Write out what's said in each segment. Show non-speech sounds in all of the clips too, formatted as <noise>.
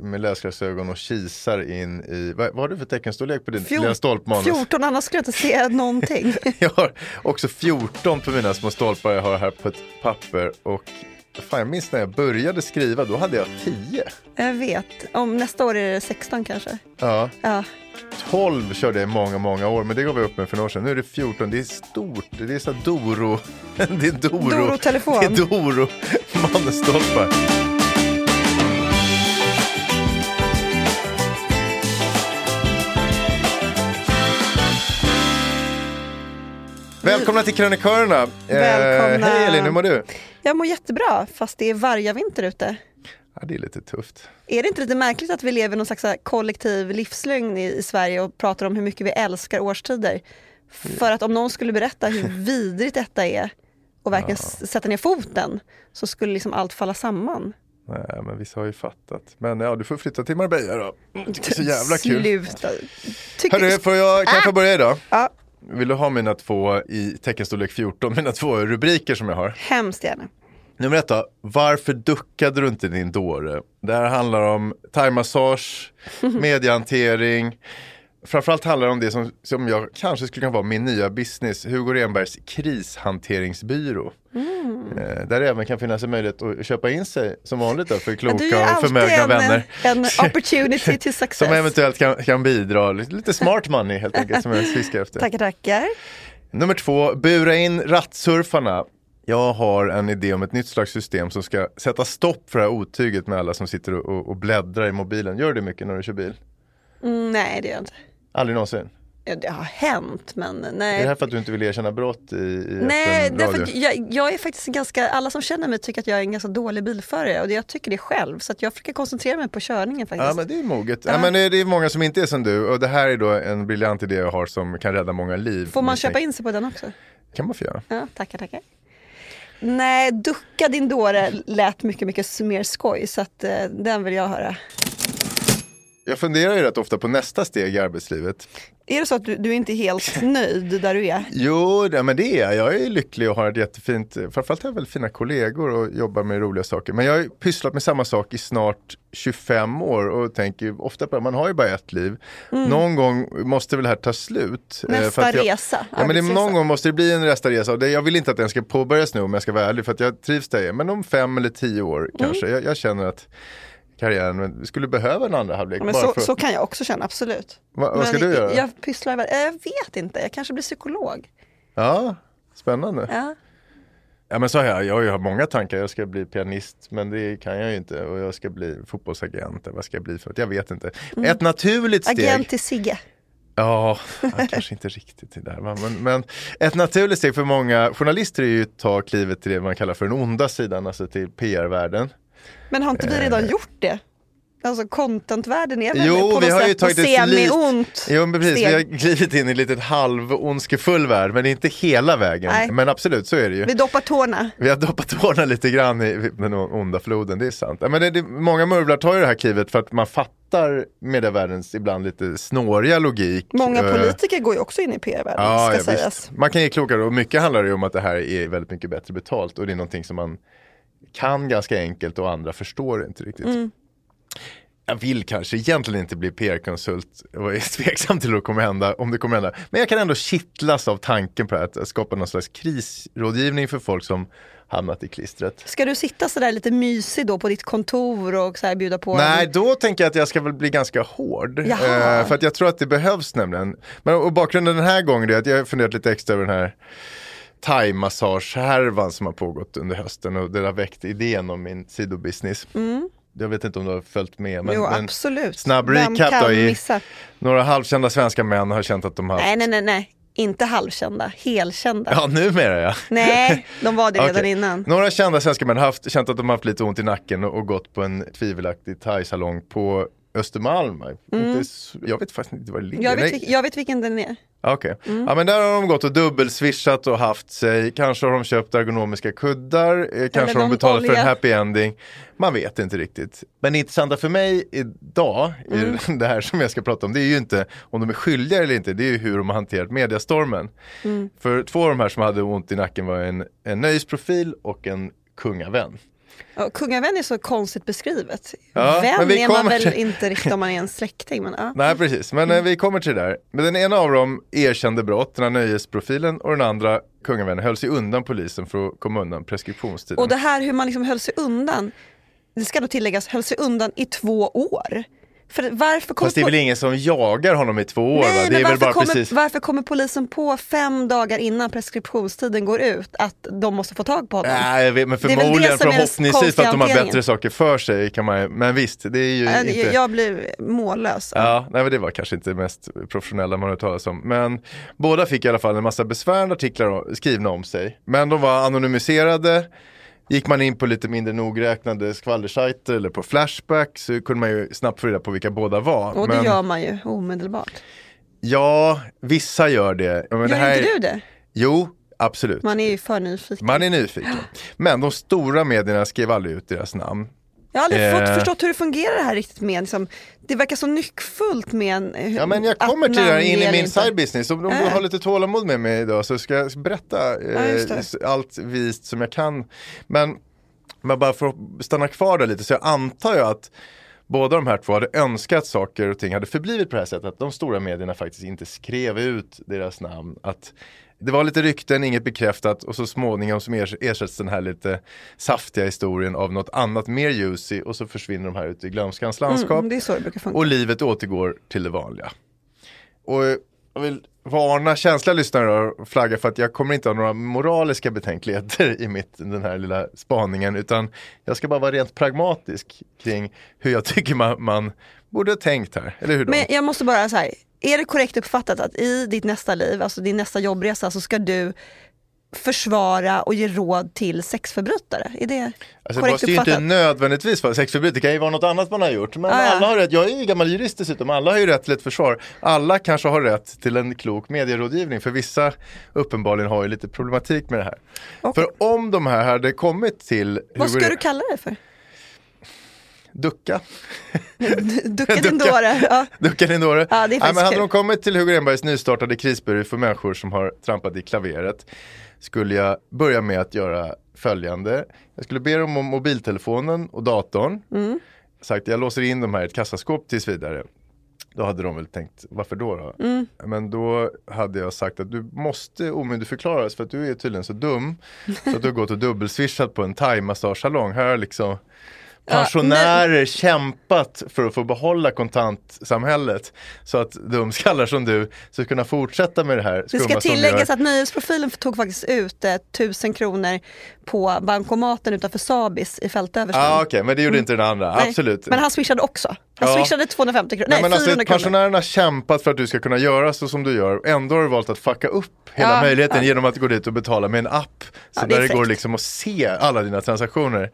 med läsglasögon och kisar in i, vad, vad har du för teckenstorlek på din Fjort- lilla stolpmanus? 14, annars skulle jag inte se någonting. <laughs> Jag har också 14 på mina små stolpar jag har här på ett papper och fan, jag minns när jag började skriva, då hade jag 10. jag vet. Om nästa år är det 16 kanske. Ja, Ja. 12 körde jag i många, många år, men det gav jag upp med för några år sedan. Nu är det 14, det är stort, det är så Doro, <laughs> det är Doro, Doro-telefon. det är Doro <laughs> manusstolpar. Välkomna till Krönikörerna! Eh, Välkomna. hej Elin, hur mår du? Jag mår jättebra, fast det är vargavinter ute. Ja, det är lite tufft. Är det inte lite märkligt att vi lever i någon slags här kollektiv livslögn i, i Sverige och pratar om hur mycket vi älskar årstider? För att om någon skulle berätta hur <laughs> vidrigt detta är och verkligen s- sätta ner foten så skulle liksom allt falla samman. Nej, men vissa har ju fattat. Men ja, du får flytta till Marbella då. Det är så jävla kul. Sluta. Tycker, Hörru, får jag, kan jag få börja idag? Ja, Vill du ha mina två i teckenstorlek 14, mina två rubriker som jag har? hemskt gärna. Nummer ett då, varför duckade du inte din dåre? Det här handlar om thaimassage, <laughs> mediehantering. Framförallt handlar det om det som, som jag kanske skulle kunna vara min nya business, Hugo Renbergs krishanteringsbyrå. Eh, där även kan finnas en möjlighet att köpa in sig som vanligt då, för kloka och förmögna en, vänner. en <laughs> opportunity to success. Som eventuellt kan, kan bidra, lite, lite smart money helt enkelt som jag fiskar efter. Tackar, tackar. Nummer två, bura in rattsurfarna. Jag har en idé om ett nytt slags system som ska sätta stopp för det här otyget med alla som sitter och, och, och bläddrar i mobilen. Gör du det mycket när du kör bil? Mm, nej, det gör jag inte. Aldrig någonsin? Ja, det har hänt, men Är det nej. här för att du inte vill erkänna brott i, i Nej, därför att jag, jag är faktiskt ganska, alla som känner mig tycker att jag är en ganska dålig bilförare och jag tycker det själv. Så att jag försöker koncentrera mig på körningen faktiskt. Ja men det är moget. Ja. Ja. men det är, många som inte är som du och det här är då en briljant idé jag har som kan rädda många liv. Får man köpa in sig på den också? kan man få göra. Ja, tackar, tackar. Nej, ducka din dåre lät mycket, mycket mer skoj så att eh, den vill jag höra. Jag funderar ju rätt ofta på nästa steg i arbetslivet. Är det så att du, du är inte är helt <laughs> nöjd där du är? Jo, det, men det är jag. Jag är lycklig och har ett jättefint, framförallt har jag väldigt fina kollegor och jobbar med roliga saker. Men jag har pysslat med samma sak i snart 25 år och tänker ofta på att man har ju bara ett liv. Någon gång måste väl det här ta slut. eh, Nästa jag, resa, Ja, men det, någon gång måste det bli en nästa resa. Och det, jag vill inte att den ska påbörjas nu om jag ska vara ärlig för att jag trivs där jag är. Men om fem eller tio år Mm. kanske. Jag, jag känner att karriären men vi skulle behöva en andra halvlek. Men bara så, för, så kan jag också känna, absolut. vad, vad ska Men du göra? Jag pysslar väl, eh, jag vet inte, jag kanske blir psykolog. Ja, spännande. Ja. Ja men så har jag, jag har ju många tankar. Jag ska bli pianist men det kan jag ju inte. Och jag ska bli fotbollsagent. Vad ska jag bli för något? Jag vet inte. Ett naturligt steg. Agent till Sigge. Ja, ja, kanske inte riktigt det där. va. Men, men ett naturligt steg för många journalister är ju att ta klivet till det man kallar för den onda sidan, alltså till PR-världen. Men har inte vi Eh. redan gjort det? Alltså contentvärlden är väl Jo, på vi något har ju tagit semi-ont Jo, men precis. Vi har glidit in i en liten halv-ondskefull värld, men inte hela vägen. Nej. Men absolut, så är det ju. Vi doppar tårna. Vi har doppat tårna lite grann i den onda floden, det är sant. Men det, det, många murvlar tar ju det här klivet för att man fattar medievärldens ibland lite snåriga logik. Många Eh, politiker går ju också in i PR-världen, Ja, ska ja sägas. visst. Man kan ge klokare och mycket handlar det ju om att det här är väldigt mycket bättre betalt och det är någonting som man kan ganska enkelt och andra förstår inte riktigt. Mm. Jag vill kanske egentligen inte bli PR-konsult och är <laughs> tveksam till att kommer hända, om det kommer hända. Men jag kan ändå kittlas av tanken på att skapa någon slags krisrådgivning för folk som hamnat i klistret. Ska du sitta sådär lite mysig då på ditt kontor och så här bjuda på? Nej, då tänker jag att jag ska väl bli ganska hård. Eh, för att jag tror att det behövs nämligen. Men, och bakgrunden den här gången är att jag har funderat lite extra över den här thai-massage-härvan som har pågått under hösten och det har väckt idén om min sidobusiness. Jag vet inte om du har följt med. Men, Mm. jo, men absolut. snabb recap då i- missa? några halvkända svenska män har känt att de har Nej, nej, nej, nej. Inte halvkända, helkända. Ja, numera ja. Nej, de var det redan Okej. innan. Några kända svenska män har haft, känt att de har haft lite ont i nacken och, och gått på en tvivelaktig thai-salong på Östermalm. Inte, s- jag vet faktiskt inte var det ligger. Mm. Jag vet, Nej. jag vet vilken den är. Okej, ja men där har de gått och dubbelswishat och haft sig, kanske har de köpt ergonomiska kuddar, eh, kanske har de betalat för olja. en happy ending. Man vet inte riktigt. Men det intressanta för mig idag, Mm. i <laughs> det här som jag ska prata om, det är ju inte om de är skyldiga eller inte, det är ju hur de har hanterat mediastormen. Mm. För två av de här som hade ont i nacken var en, en nöjesprofil och en kungavän. Ja, kungavän är så konstigt beskrivet. Ja, men Vän är man väl till- inte riktigt om man är en släkting. Men, ja. Nej precis, men Mm. vi kommer till det där. Men den ena av dem erkände brott, den här nöjesprofilen, och den andra, kungavännen, höll sig undan polisen för att komma undan preskriptionstiden. Och det här hur man liksom höll sig undan, det ska då tilläggas, höll sig undan i två år. För varför kommer Fast det är väl ingen som jagar honom i två år Nej, va? Det men varför, bara kommer, precis... varför kommer polisen på fem dagar innan preskriptionstiden går ut att de måste få tag på honom? Nej, jag vet, men förmodligen förhoppningsvis för att de har bättre saker för sig kan man Men visst, det är ju Jag- inte... Jag blir mållös. Ja, nej men det var kanske inte det mest professionella man har talas om. Men båda fick i alla fall en massa besvärande artiklar skrivna om sig. Men de var anonymiserade. Gick man in på lite mindre nogräknade skvallersajter eller på Flashback så kunde man ju snabbt få reda på vilka båda var. Och det men, gör man ju omedelbart. Ja, vissa gör det. Men Gör det här... inte du det? Jo, absolut. Man är ju för nyfiken. Man är nyfiken. Men de stora medierna skrev aldrig ut deras namn. Jag har aldrig Eh. fått förstått hur det fungerar det här riktigt med, liksom, det verkar så nyckfullt med en, hur- Ja men jag kommer till det här in i min inte. side business. Om du Äh. har lite tålamod med mig idag så ska jag berätta Ja, eh, s- allt vist som jag kan. Men, men bara för att stanna kvar där lite så jag antar jag att båda de här två hade önskat saker och ting hade förblivit på det här sättet. Att de stora medierna faktiskt inte skrev ut deras namn. Att det var lite rykten, inget bekräftat och så småningom som ers- ersätts den här lite saftiga historien av något annat mer juicy och så försvinner de här ut i glömskans landskap. Mm, brukar funka. Och livet återgår till det vanliga. Och jag vill varna känsliga lyssnare och flagga för att jag kommer inte ha några moraliska betänkligheter i mitt, den här lilla spaningen utan jag ska bara vara rent pragmatisk kring hur jag tycker man, man borde ha tänkt här. Eller hur? Då? Men jag måste bara säga, är det korrekt uppfattat att i ditt nästa liv, alltså din nästa jobbresa, så ska du försvara och ge råd till sexförbrytare? Är det Alltså, det korrekt måste ju inte nödvändigtvis vara sexförbrytare, det kan ju vara något annat man har gjort. Men Ah, ja. alla har rätt, jag är ju gammal jurist dessutom, alla har ju rätt till ett försvar. Alla kanske har rätt till en klok medierådgivning, för vissa uppenbarligen har ju lite problematik med det här. Okej. För om de här hade kommit till Vad ska du kalla det för? Ducka. Ducka din dåre. Ja. Ducka din dåre. Ja, det är faktiskt men hade de kommit till Hugo Renbergs nystartade krisbyrå för människor som har trampat i klaveret skulle jag börja med att göra följande. Jag skulle be dem om mobiltelefonen och datorn. Mm. Sagt jag låser in de här i ett kassaskåp tills vidare. Då hade de väl tänkt, varför då? då? Mm. Men då hade jag sagt att du måste omyndigförklaras för att du är tydligen så dum. Så att du har gått och dubbelswishat på en thai-massagesalong. Här liksom pensionärer kämpat för att få behålla kontantsamhället. Så att dumskallar som du ska kunna fortsätta med det här Det skumma ska som du tilläggas att nöjesprofilen tog faktiskt ut eh, 1000 kronor på bankomaten utanför Sabis i Fältöversten. Ja ah, okej, men det gjorde inte den andra, Nej. absolut. Men han swishade också. Han Ja. swishade 250 kronor, Nej, men alltså, 400 kronor. pensionärerna har kämpat för att du ska kunna göra så som du gör. Ändå har du valt att fucka upp hela Ja, möjligheten ja. genom att gå dit och betala med en app. Så Ja, det där det går liksom att se alla dina transaktioner.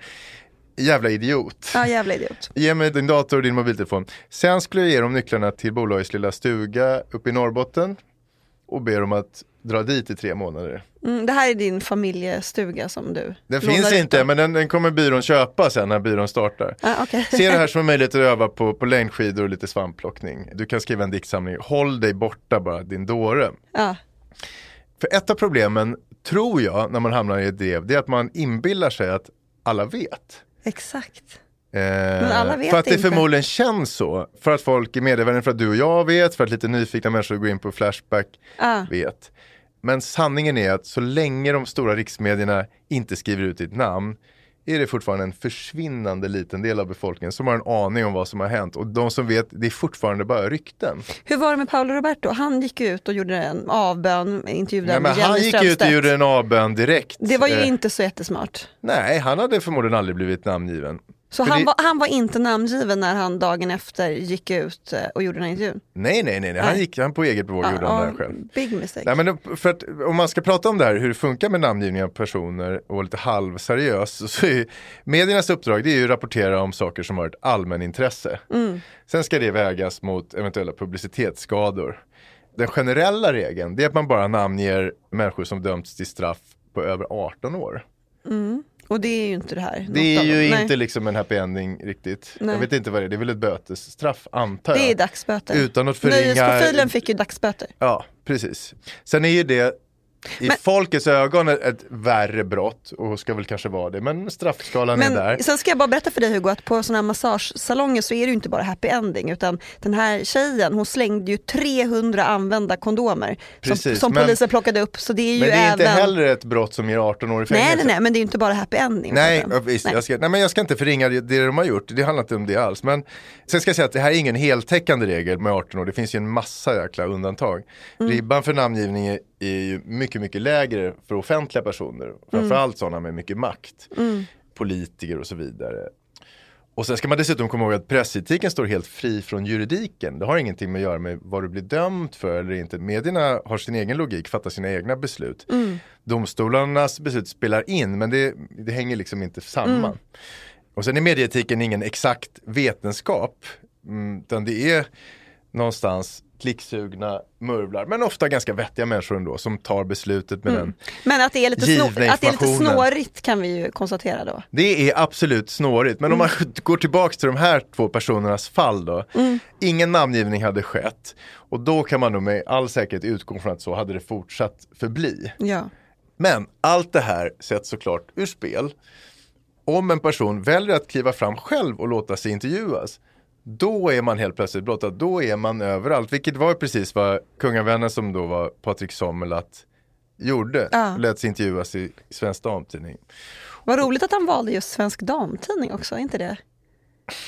Jävla idiot. Ja, jävla idiot. <laughs> Ge mig din dator och din mobiltelefon. Sen skulle jag ge dem nycklarna till bolagets lilla stuga uppe i Norrbotten och be dem att dra dit i tre månader. Mm, det här är din familjestuga som du Den finns inte då. men den, den kommer byrån köpa sen när byrån startar. Ah, okej. Se det här <laughs> som en möjlighet att öva på, på längdskidor och lite svampplockning. Du kan skriva en diktsamling. Håll dig borta bara din dåre. Ja. För ett av problemen, tror jag, när man hamnar i ett drev, det är att man inbillar sig att alla vet. Exakt. Eh, alla vet för att det inte. förmodligen känns så. För att folk är medievänner, för att du och jag vet, för att lite nyfikna människor går in på Flashback Ja. vet. Men sanningen är att så länge de stora riksmedierna inte skriver ut ditt namn är det fortfarande en försvinnande liten del av befolkningen som har en aning om vad som har hänt. Och de som vet, det är fortfarande bara rykten. Hur var det med Paolo Roberto? Han gick ut och gjorde en avbön, intervjuade Nej, men han Jenny gick ut och gjorde en avbön direkt. Det var ju Eh, inte så jättesmart. Nej, han hade förmodligen aldrig blivit namngiven. Så han, det- var, han var inte namngiven när han dagen efter gick ut eh, och gjorde den här intervjun? Nej, nej, nej, nej. han gick han på eget bevåg gjorde han det här själv. big mistake. Nej, men det- för att, om man ska prata om det här, hur det funkar med namngivning av personer och lite halvseriös. Så är, mediernas uppdrag det är ju att rapportera om saker som har ett allmänintresse. Sen ska det vägas mot eventuella publicitetsskador. Den generella regeln det är att man bara namnger människor som dömts till straff på över 18 år. Och det är ju inte det här. Det är ju dem. Nej. inte liksom en happy ending riktigt. Nej. Jag vet inte vad det är, det är väl ett bötesstraff antar jag. Det är dagsböter. Utan att förringa- Nöjesprofilen fick ju dagsböter. Ja, precis. Sen är ju det i Men- folkets ögon ett, ett värre brott och ska väl kanske vara det. Men straffskalan är där. Men sen ska jag bara berätta för dig Hugo att på sådana här massagesalonger så är det ju inte bara happy ending utan den här tjejen hon slängde ju 300 använda kondomer som, Precis, som men- polisen plockade upp så det är ju Men det är även... inte heller ett brott som ger 18 år i fängelse. nej nej nej men det är ju inte bara happy ending. Nej, visst, nej. Jag, ska, nej, men jag ska inte förringa det, det de har gjort, det handlar inte om det alls. Men sen ska jag säga att det här är ingen heltäckande regel med 18 år, det finns ju en massa jäkla undantag. Mm. Ribban för namngivning är, är ju mycket, mycket lägre för offentliga personer, framförallt sådana med mycket makt, Mm. politiker och så vidare. Och sen ska man dessutom komma ihåg att pressetiken står helt fri från juridiken. Det har ingenting med att göra med vad du blir dömd för eller inte. Medierna har sin egen logik, fattar sina egna beslut. Domstolarnas beslut spelar in men det, det hänger liksom inte samman. Och sen är medieetiken ingen exakt vetenskap. Mm, utan det är någonstans klicksugna murvlar, men ofta ganska vettiga människor ändå som tar beslutet med den. Men att det, är lite snå, att det är lite snårigt kan vi ju konstatera då. Det är absolut snårigt, men om man <laughs> går tillbaks till de här två personernas fall då. Ingen namngivning hade skett och då kan man nog med all säkerhet utgå från att så hade det fortsatt förbli. Ja. Men allt det här sätts såklart ur spel. Om en person väljer att kliva fram själv och låta sig intervjuas, då är man helt plötsligt blottad, då är man överallt. Vilket var precis vad kungavännen som då var Patrik Sommerlath gjorde. Ja. Lät sig intervjuas i Svensk Damtidning. Vad roligt att han valde just Svensk Damtidning också, är inte det?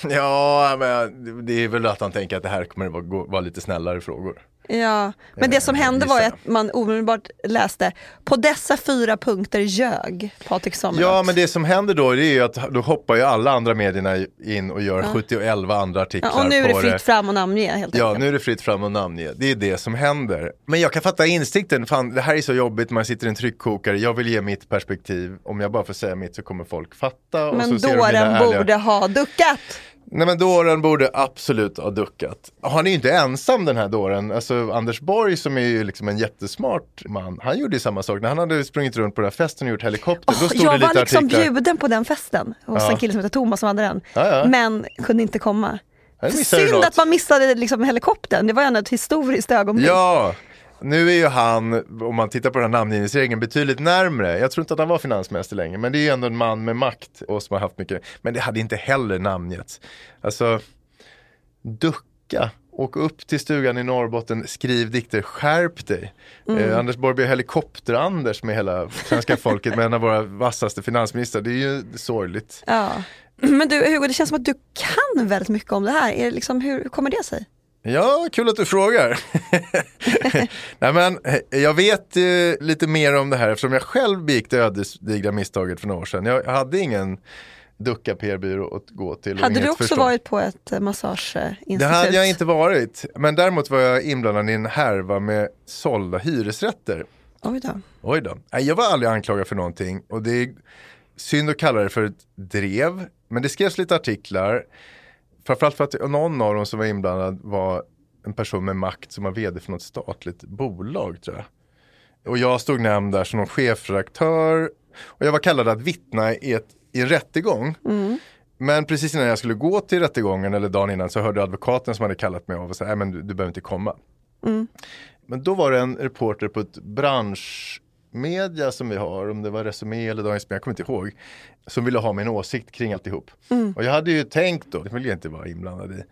Ja, men det är väl att han tänker att det här kommer att vara lite snällare frågor. Ja, men det som Eh, hände var att man omedelbart läste på dessa fyra punkter ljög Patrik Sommerlath. Ja, men det som händer då det är ju att då hoppar ju alla andra medierna in och gör 71 andra artiklar ja, och nu är det fritt fram och namnge helt Ja, enkelt. nu är det fritt fram och namnge. Det är det som händer. Men jag kan fatta instinkten, fan det här är så jobbigt, man sitter i en tryckkokare, jag vill ge mitt perspektiv. Om jag bara får säga mitt så kommer folk fatta. och Men så de mina dåren ärliga- borde ha duckat. Nej men dåren borde absolut ha duckat. Han är ju inte ensam den här dåren. Alltså Anders Borg som är ju liksom en jättesmart man. Han gjorde ju samma sak när han hade sprungit runt på den här festen och gjort helikopter. då Åh, stod jag det lite var liksom artiklar. bjuden på den festen hos Ja. en kille som heter Thomas som hade den. Ja, ja. Men kunde inte komma. Synd att man missade liksom helikoptern, det var ändå ett historiskt ögonblick. Ja, nu är ju han, om man tittar på den här namngivningsregeln, betydligt närmre. Jag tror inte att han var finansminister längre, men det är ju ändå en man med makt och som har haft mycket. Men det hade inte heller namngetts. Alltså, ducka. Åk upp till stugan i Norrbotten, skriv dikter, skärp dig. Eh, Anders Borg blir helikopter-Anders med hela svenska folket, med en av våra vassaste finansministrar. Det är ju sorgligt. Ja. <clears throat> Men du Hugo, det känns som att du kan väldigt mycket om det här. Är det liksom, hur, hur kommer det sig? Ja, kul att du frågar. <laughs> Nej, men, eh, jag vet eh, lite mer om det här eftersom jag själv begick det ödesdigra misstaget för några år sedan. Jag, hade ingen ducka PR-byrå att gå till. Hade du också förstånd. varit på ett eh, massageinstitut? Det hade jag inte varit. Men däremot var jag inblandad i en härva med sålda hyresrätter. Oj då. Oj då. Nej, jag var aldrig anklagad för någonting och det är synd att kalla det för ett drev. Men det skrevs lite artiklar, framförallt för att någon av dem som var inblandad var en person med makt som var vd för något statligt bolag tror jag. Och jag stod nämnd där som någon chefredaktör och jag var kallad att vittna i, ett, i en rättegång. Men precis innan jag skulle gå till rättegången eller dagen innan så hörde advokaten som hade kallat mig av och sa, nej men du, du behöver inte komma. Men då var det en reporter på ett branschmedia som vi har, om det var Resumé eller Dagens Media, jag kommer inte ihåg, som ville ha min åsikt kring alltihop. Och jag hade ju tänkt då, det vill jag inte vara inblandad i.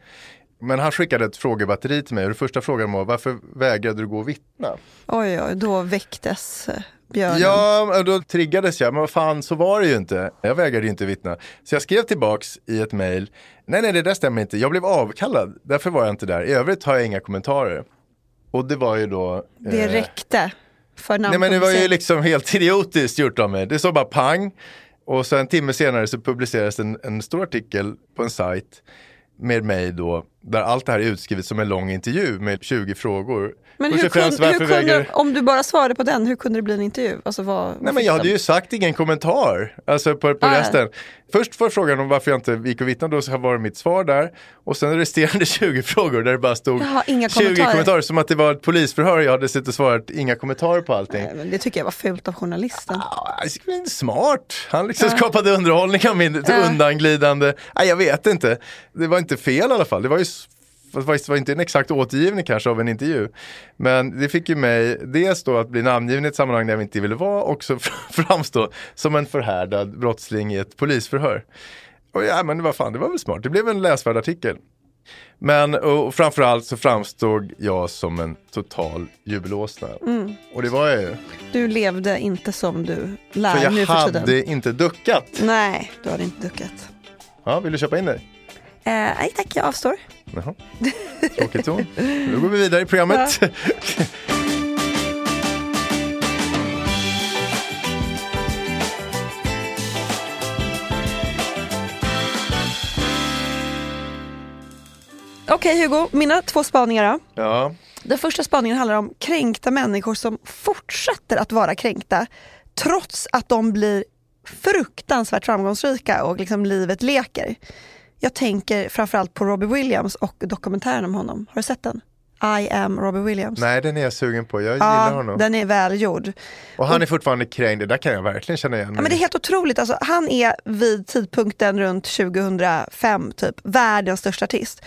Men han skickade ett frågebatteri till mig och det första frågan var varför vägrade du gå och vittna? Oj, oj, då väcktes eh, björnen. Ja, då triggades jag, men vad fan så var det ju inte. Jag vägrade ju inte vittna. Så jag skrev tillbaks i ett mail, nej nej det där stämmer inte, jag blev avkallad, därför var jag inte där. I övrigt har jag inga kommentarer. Och det var ju då... Det eh, räckte för Nej men det var ju liksom helt <laughs> idiotiskt gjort av mig. Det så bara pang. Och så en timme senare så publicerades en, en stor artikel på en sajt med mig då, där allt det här är utskrivet som en lång intervju med 20 frågor. Men hur och kunde, hur kunde, vägrar- om du bara svarade på den, hur kunde det bli en intervju? Alltså vad, Nej men jag hade ju sagt ingen kommentar, alltså på, på Ah, ja. resten. Först var frågan om varför jag inte gick och vittnade, då så var det mitt svar där. Och sen resterande <laughs> 20 frågor där det bara stod Jaha, inga 20 kommentarer. kommentarer. Som att det var ett polisförhör och jag hade suttit och svarat inga kommentarer på allting. Nej, men Det tycker jag var fult av journalisten. Ja, inte smart. Han liksom skapade underhållning av min Ja. undanglidande. Nej, jag vet inte. Det var inte fel i alla fall. Det var ju fast det var inte en exakt återgivning kanske av en intervju. Men det fick ju mig dels då att bli namngiven i ett sammanhang där jag inte ville vara och så <laughs> framstå som en förhärdad brottsling i ett polisförhör. Och ja, men var fan, det var väl smart. Det blev en läsvärd artikel. Men och framförallt så framstod jag som en total jubelåsna. Och det var jag ju. Du levde inte som du För lär jag nu för tiden. hade inte duckat. Nej, du hade inte duckat. Ja, vill du köpa in dig? Eh, nej tack, jag avstår. Jaha. <laughs> Tråkig ton. Då går vi vidare i programmet. Okej Hugo, mina två spaningar då. Ja, Den första spaningen handlar om kränkta människor som fortsätter att vara kränkta trots att de blir fruktansvärt framgångsrika och liksom livet leker. Jag tänker framförallt på Robbie Williams och dokumentären om honom. Har du sett den? I am Robbie Williams. nej den är jag sugen på. Jag gillar ja, honom. den är välgjord. Och han är fortfarande kränkt, det där kan jag verkligen känna igen. Ja, men det är helt otroligt. Alltså, han är vid tidpunkten runt 2005 typ världens största artist.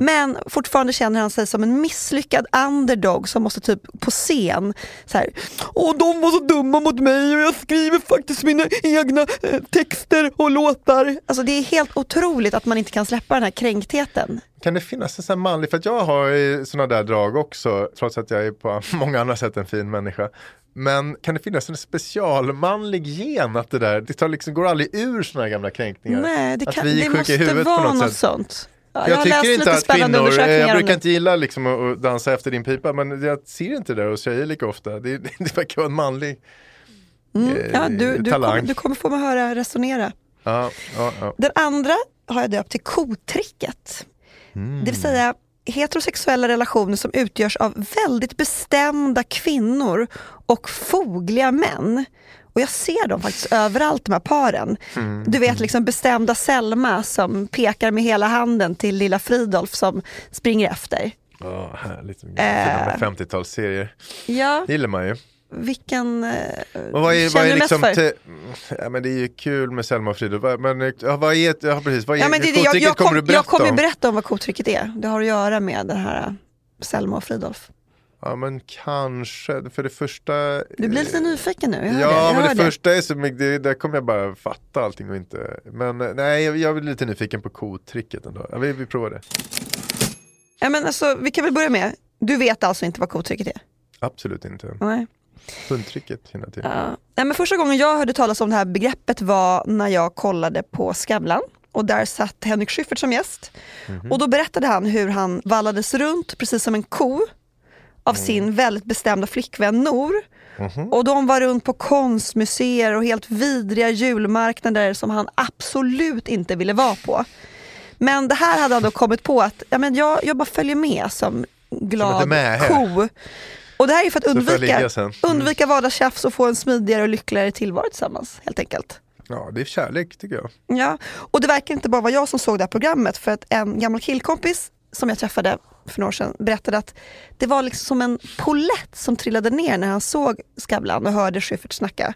Men fortfarande känner han sig som en misslyckad underdog som måste typ på scen så här, Åh, de var så dumma mot mig och jag skriver faktiskt mina egna eh, texter och låtar. Alltså, det är helt otroligt att man inte kan släppa den här kränktheten. Kan det finnas en sån här manlig, för att jag har ju såna där drag också, trots att jag är på <laughs> många andra sätt en fin människa. Men kan det finnas en specialmanlig gen att det där, det tar liksom, går aldrig ur såna här gamla kränkningar? Nej, det, att kan, vi är det måste i huvudet på vara något något sätt. sånt. Jag jag tycker inte att kvinnor, eh, jag brukar det. inte gilla liksom att dansa efter din pipa men jag ser inte det där hos tjejer lika ofta. Det, <laughs> det verkar vara en manlig eh, Mm. Ja, du, du, talang. kommer, du kommer få mig höra resonera. Ja, ja, ja. Den andra har jag döpt till kotricket. Mm. Det vill säga heterosexuella relationer som utgörs av väldigt bestämda kvinnor och fogliga män. Och jag ser dem faktiskt överallt, de här paren. Mm. Du vet liksom bestämda Selma som pekar med hela handen till lilla Fridolf som springer efter. Ja, härligt. Äh. Äh. 50-talsserier. Ja, Det gillar man ju. Vilken eh, vad är, känner vad är du mest liksom för? ja, men det är ju kul med Selma och Fridolf. Men ja, vad är, ja, precis, vad är Ja, men det, det, jag, jag, kommer kom, du jag kommer om? berätta om vad kotricket är. Det har att göra med den här äh, Selma och Fridolf. Ja men kanske, för det första Du blir lite nyfiken nu, jag Ja det. Jag men hör det, första är så mycket, det, där kommer jag bara fatta allting och inte Men eh, nej jag, jag är lite nyfiken på kotricket ändå, ja, vi, vi provar det Ja, men alltså, vi kan väl börja med, du vet alltså inte vad kotricket är? Absolut inte, Nej. Hundtricket jag till Ja. Nej, men första gången jag hörde talas om det här begreppet var när jag kollade på Skavlan. Och där satt Henrik Schyffert som gäst. Och då berättade han hur han vallades runt precis som en ko av sin väldigt bestämda flickvän Nor. Och de var runt på konstmuseer och helt vidriga julmarknader som han absolut inte ville vara på. Men det här hade han då kommit på att ja, men jag, jag bara följer med som glad mähä. ko. Och det här är för att undvika. Mm. undvika vardagstjafs och få en smidigare och lyckligare tillvaro tillsammans helt enkelt. Ja, det är kärlek tycker jag. Ja, och det verkar inte bara vara jag som såg det här programmet för att en gammal killkompis som jag träffade för några år sedan berättade att det var liksom som en polett som trillade ner när han såg Skavlan och hörde Schyffert snacka.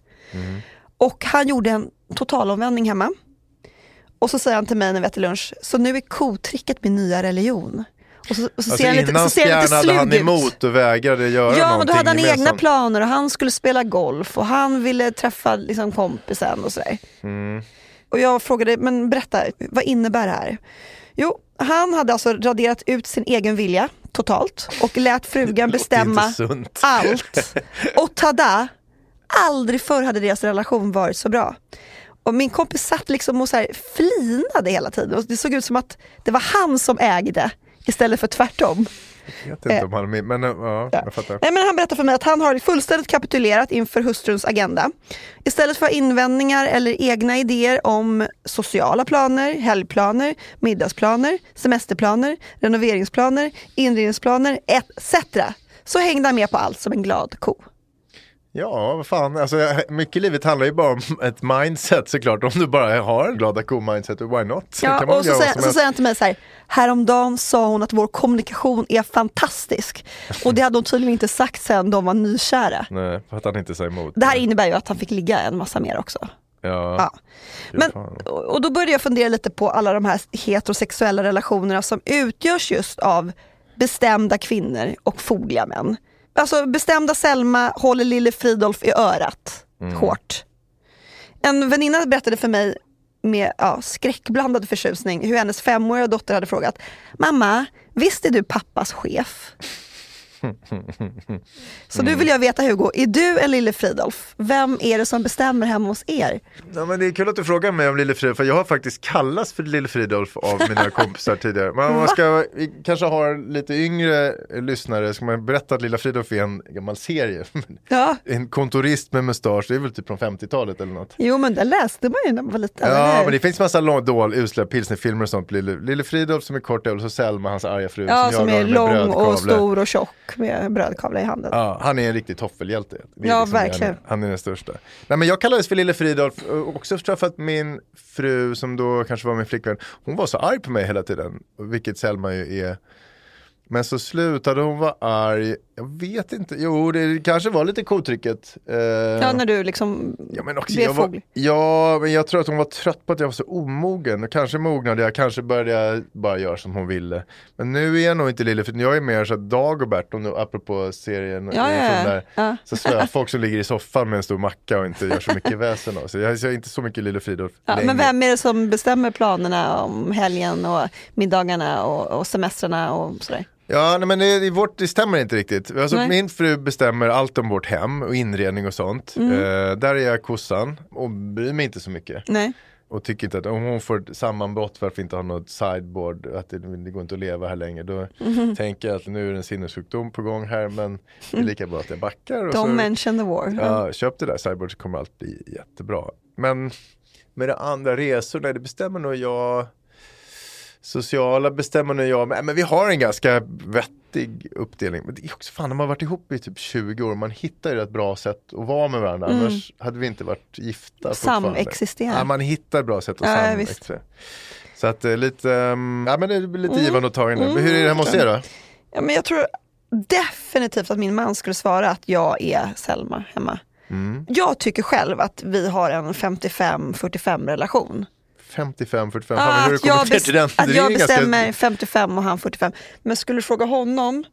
Och han gjorde en totalomvändning hemma. Och så säger han till mig när vi äter lunch, så nu är kotricket min nya religion. Och så, och så Alltså ser han lite, så ser han lite han emot och vägrade göra Ja, men då hade han egna gemensamt. planer och han skulle spela golf och han ville träffa liksom, kompisen och sådär. Mm. Och jag frågade, men berätta, vad innebär det här? Jo, han hade alltså raderat ut sin egen vilja totalt och lät frugan <laughs> bestämma allt. Och tada, aldrig förr hade deras relation varit så bra. Och min kompis satt liksom och så här flinade hela tiden och det såg ut som att det var han som ägde istället för tvärtom. Jag vet inte om han men ja, Ja. jag fattar. Nej, men han berättar för mig att han har fullständigt kapitulerat inför hustruns agenda. Istället för invändningar eller egna idéer om sociala planer, helgplaner, middagsplaner, semesterplaner, renoveringsplaner, inredningsplaner etc. Så hängde han med på allt som en glad ko. Ja, vad fan, alltså, mycket i livet handlar ju bara om <laughs> ett mindset såklart. Om du bara har en glada ko-mindset, why not? Ja, kan man och så säger, så säger han till mig så här, häromdagen sa hon att vår kommunikation är fantastisk. Och det hade hon tydligen inte sagt sen de var nykära. <laughs> Nej, för att han inte säger emot. Det här innebär ju att han fick ligga en massa mer också. Ja, Ja. Men, och då började jag fundera lite på alla de här heterosexuella relationerna som utgörs just av bestämda kvinnor och fogliga män. Alltså bestämda Selma håller lille Fridolf i örat Mm. hårt. En väninna berättade för mig med ja, skräckblandad förtjusning hur hennes femåriga dotter hade frågat Mamma, visst är du pappas chef? Så nu vill jag veta Hugo, är du en lille Fridolf? Vem är det som bestämmer hemma hos er? Ja, men det är kul att du frågar mig om Lille Fridolf, för jag har faktiskt kallats för Lille Fridolf av mina <laughs> kompisar tidigare. Om man ska, vi kanske har lite yngre lyssnare, ska man berätta att Lilla Fridolf är en gammal serie. <laughs> Ja, En kontorist med mustasch, det är väl typ från 50-talet eller något. Jo men den läste man ju när man var liten. Ja, men det finns massa lång, dål, usla pilsnerfilmer och sånt. Lille, Lille Fridolf som är kort och så Selma, hans arga fru. ja, som jagar är lång och stor och tjock med brödkavla i handen. Ja, han är en riktig toffelhjälte. Ja, liksom verkligen. Han, han är den största. Nej, men jag kallades för Lille Fridolf, också för att min fru som då kanske var min flickvän, hon var så arg på mig hela tiden, vilket Selma ju är. Men så slutade hon vara arg, jag vet inte, jo det kanske var lite kotrycket. Eh, Ja, när du liksom Ja men också, blev fåglig. ja men jag tror att hon var trött på att jag var så omogen och kanske mognade jag, kanske började jag bara göra som hon ville. Men nu är jag nog inte lille, för jag är mer så att Dagobert, om du, apropå serien, Ja, ja, där, Ja. så slöa <laughs> folk som ligger i soffan med en stor macka och inte gör så mycket väsen av sig. Jag är inte så mycket lille Fridolf Ja, längre. men vem är det som bestämmer planerna om helgen och middagarna och, och semestrarna och sådär? Ja, nej, men det, vårt, det stämmer inte riktigt. Alltså, Nej. min fru bestämmer allt om vårt hem och inredning och sånt. Mm. Eh, där är jag kossan och bryr mig inte så mycket. Nej. och tycker inte att om hon får ett sammanbrott för att vi inte har något sideboard, att det, det går inte att leva här längre, då Mhm. tänker jag att nu är det en sinnessjukdom på gång här, men det är lika bra att jag backar. Och Don't så, mention the war. ja, köp det där sideboard så kommer allt bli jättebra. Men med det andra resorna, det bestämmer nog jag. Sociala bestämmer nog jag, men, men vi har en ganska vettig uppdelning. Men det är också fan, de har varit ihop i typ 20 år, man hittar ju ett bra sätt att vara med varandra, annars hade vi inte varit gifta. Samexistera. Ja, man hittar bra sätt att Ja, samexistera. Så att det är lite, um, ja men det blir lite Mm. givande och tagande. Men hur är det hemma hos er då? Ja, men jag tror definitivt att min man skulle svara att jag är Selma hemma. Mm. Jag tycker själv att vi har en 55-45 relation. 55, 45, Ah, hur jag, kommer till den? att jag ju ganska- bestämmer 55 och han 45. Men skulle du fråga honom,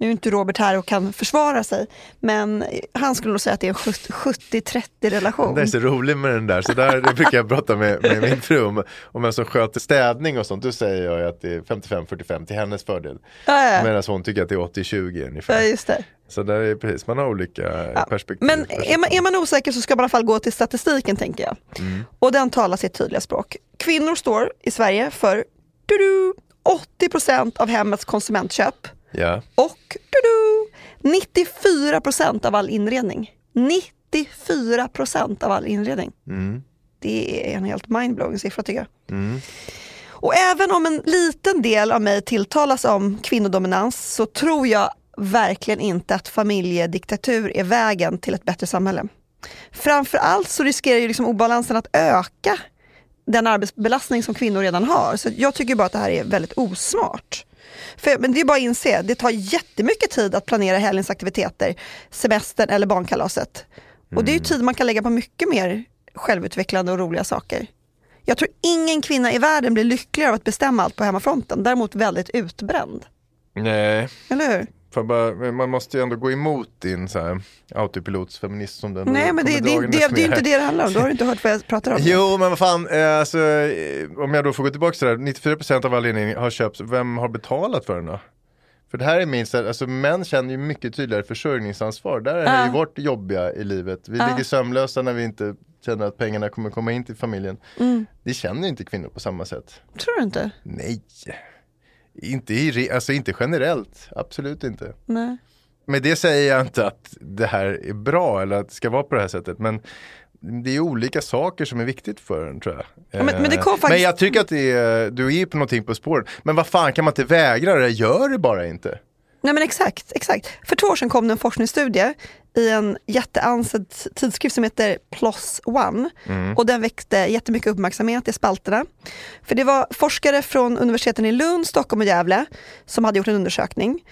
nu är inte Robert här och kan försvara sig, men han skulle nog säga att det är en 70-30 relation. Det är så roligt med den där, så där det brukar jag prata med, med min fru om, om vem som sköter städning och sånt. Då säger jag att det är 55-45 till hennes fördel. Ja, ja. Medan hon tycker att det är 80-20 Ja, ungefär. just det. Så där är precis, man har olika Ja. perspektiv. Men är man, är man osäker så ska man i alla fall gå till statistiken tänker jag. Mm. Och den talar sitt tydliga språk. Kvinnor står i Sverige för du 80% av hemmets konsumentköp Ja, och du 94% av all inredning. 94% av all inredning. mm. Det är en helt mindblowing siffra tycker jag. Och även om en liten del av mig tilltalas om kvinnodominans så tror jag verkligen inte att familjediktatur är vägen till ett bättre samhälle. Framförallt så riskerar ju liksom obalansen att öka den arbetsbelastning som kvinnor redan har. Så jag tycker bara att det här är väldigt osmart. För, men det är bara att inse, det tar jättemycket tid att planera helgens aktiviteter, semestern eller barnkalaset. Och det är ju tid man kan lägga på mycket mer självutvecklande och roliga saker. Jag tror ingen kvinna i världen blir lyckligare av att bestämma allt på hemmafronten, däremot väldigt utbränd. Nej, Eller hur? För bara, man måste ju ändå gå emot din så här, autopilotsfeminist som den Nej men det, det, det, det, är ju inte det det handlar om, då har du inte hört vad jag pratar om. <laughs> Jo men vad fan, eh, alltså, eh, om jag då får gå tillbaka till det här, 94% av all inredning har köpts, vem har betalat för den då? För det här är minst, alltså män känner ju mycket tydligare försörjningsansvar, där är ju vårt jobbiga i livet. Vi Ja. ligger sömnlösa när vi inte känner att pengarna kommer komma in till familjen. Mm. Det känner inte kvinnor på samma sätt. Tror du inte? Nej, inte, i, alltså inte generellt, absolut inte. Nej. Med det säger jag inte att det här är bra eller att det ska vara på det här sättet. Men det är olika saker som är viktigt för en tror jag. Ja, men- men Eh, faktiskt- men jag tycker att det är, du är på någonting på spåret. Men vad fan kan man inte vägra det? Gör det bara inte. Nej men exakt, exakt. För två år sedan kom det en forskningsstudie i en jätteansedd tidskrift som heter PLOS ONE. Och den väckte jättemycket uppmärksamhet i spalterna. För det var forskare från universiteten i Lund, Stockholm och Gävle som hade gjort en undersökning.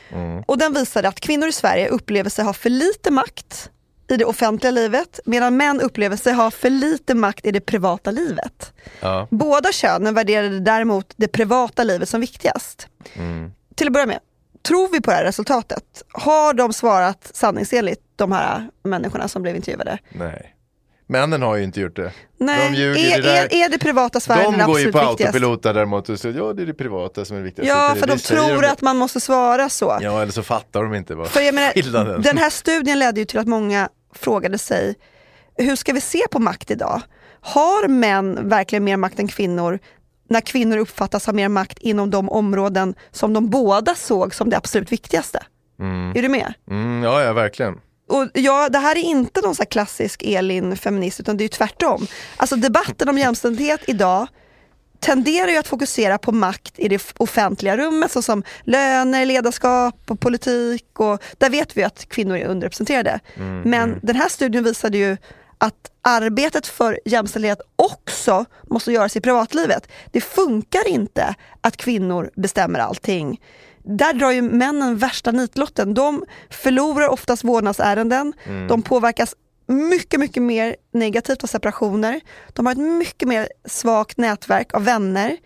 Och den visade att kvinnor i Sverige upplever sig ha för lite makt i det offentliga livet medan män upplever sig ha för lite makt i det privata livet. Ja. Båda könen värderade däremot det privata livet som viktigast. Till att börja med, tror vi på det här resultatet? Har de svarat sanningsenligt, de här människorna som blev intervjuade? Nej. Männen har ju inte gjort det. Nej, De ljuger är, det där. är, är det privata sfären De går ju på viktigast? autopilot där däremot och säger ja det är det privata som är viktigast. Ja, för det de tror att man måste svara så. Ja eller så fattar de inte vad För jag menar, skillnaden. den här studien ledde ju till att många frågade sig, hur ska vi se på makt idag? Har män verkligen mer makt än kvinnor när kvinnor uppfattas ha mer makt inom de områden som de båda såg som det absolut viktigaste? Är du med? Mm, ja, ja verkligen. Och ja, det här är inte någon så klassisk Elin-feminist utan det är ju tvärtom. Alltså debatten om jämställdhet idag tenderar ju att fokusera på makt i det offentliga rummet såsom löner, ledarskap och politik och där vet vi att kvinnor är underrepresenterade. Men den här studien visade ju att arbetet för jämställdhet också måste göras i privatlivet. Det funkar inte att kvinnor bestämmer allting. Där drar ju männen värsta nitlotten. De förlorar oftast vårdnadsärenden, de påverkas mycket, mycket mer negativt av separationer. De har ett mycket mer svagt nätverk av vänner.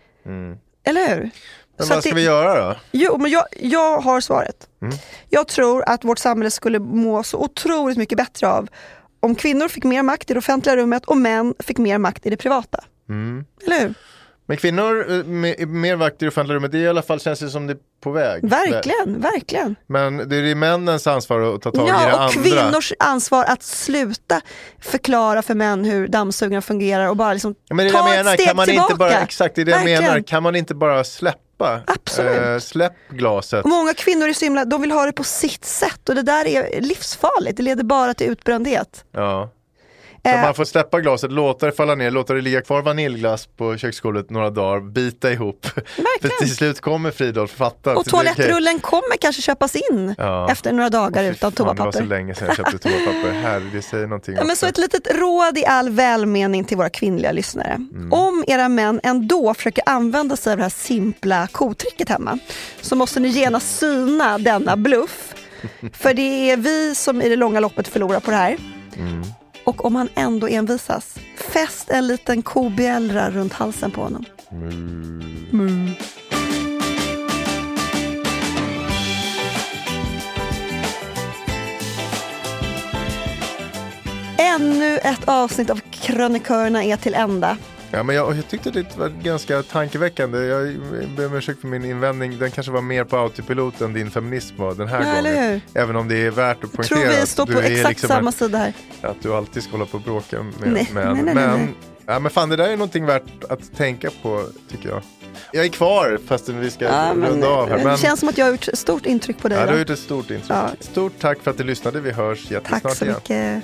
Eller hur? Men Så vad ska det- vi göra då? Jo, men jag, jag har svaret. Mm. Jag tror att vårt samhälle skulle må så otroligt mycket bättre av om kvinnor fick mer makt i det offentliga rummet och män fick mer makt i det privata. Mm. Eller hur? Men kvinnor eh, med mer vakt i det offentliga rummet, det är i alla fall känns det som det är på väg. Verkligen, verkligen. Men det är männens ansvar att ta tag i det Ja, och andra. kvinnors ansvar att sluta förklara för män hur dammsugarna fungerar och bara liksom Ja, men det ta jag ett menar, steg kan man tillbaka. inte bara, exakt det är det jag Verkligen. menar, kan man inte bara släppa? Absolut. Eh, släpp glaset. Och många kvinnor är så himla, de vill ha det på sitt sätt och det där är livsfarligt, det leder bara till utbrändhet. Ja. Så Eh, man får släppa glaset, låta det falla ner, låta det ligga kvar vaniljglass på köksgolvet några dagar, bita ihop. För till slut kommer Fridolf fatta. att och toalettrullen kommer kanske köpas in Ja. efter några dagar Fy utan fan, Det var så toapapper. länge sedan jag köpte toapapper. <laughs> Herre, det säger någonting Ja, men så ett litet råd i all välmening till våra kvinnliga lyssnare. Mm. Om era män ändå försöker använda sig av det här simpla kotricket hemma så måste ni genast syna denna bluff. <laughs> För det är vi som i det långa loppet förlorar på det här. Mm. Och om han ändå envisas, fäst en liten kobjällra runt halsen på honom. Mm. Ännu ett avsnitt av Krönikörerna är till ända. Ja, men jag, jag tyckte det var ganska tankeväckande. Jag ber om ursäkt för min invändning. Den kanske var mer på autopilot än din feminism var den här Ja, gången. hur? Även om det är värt att Jag poängtera tror vi att står du på exakt liksom samma en, sida här. att du alltid ska hålla på och bråka med Nej, män. nej, nej, nej, men, nej. Ja, men fan, det där är någonting värt att tänka på tycker jag. Jag är kvar fastän vi ska Ja, men, runda av här. det Men, känns som att jag har gjort stort intryck på dig. ja, du har gjort ett stort intryck. Ja. Stort tack för att du lyssnade. Vi hörs jättesnart Tack så igen. mycket.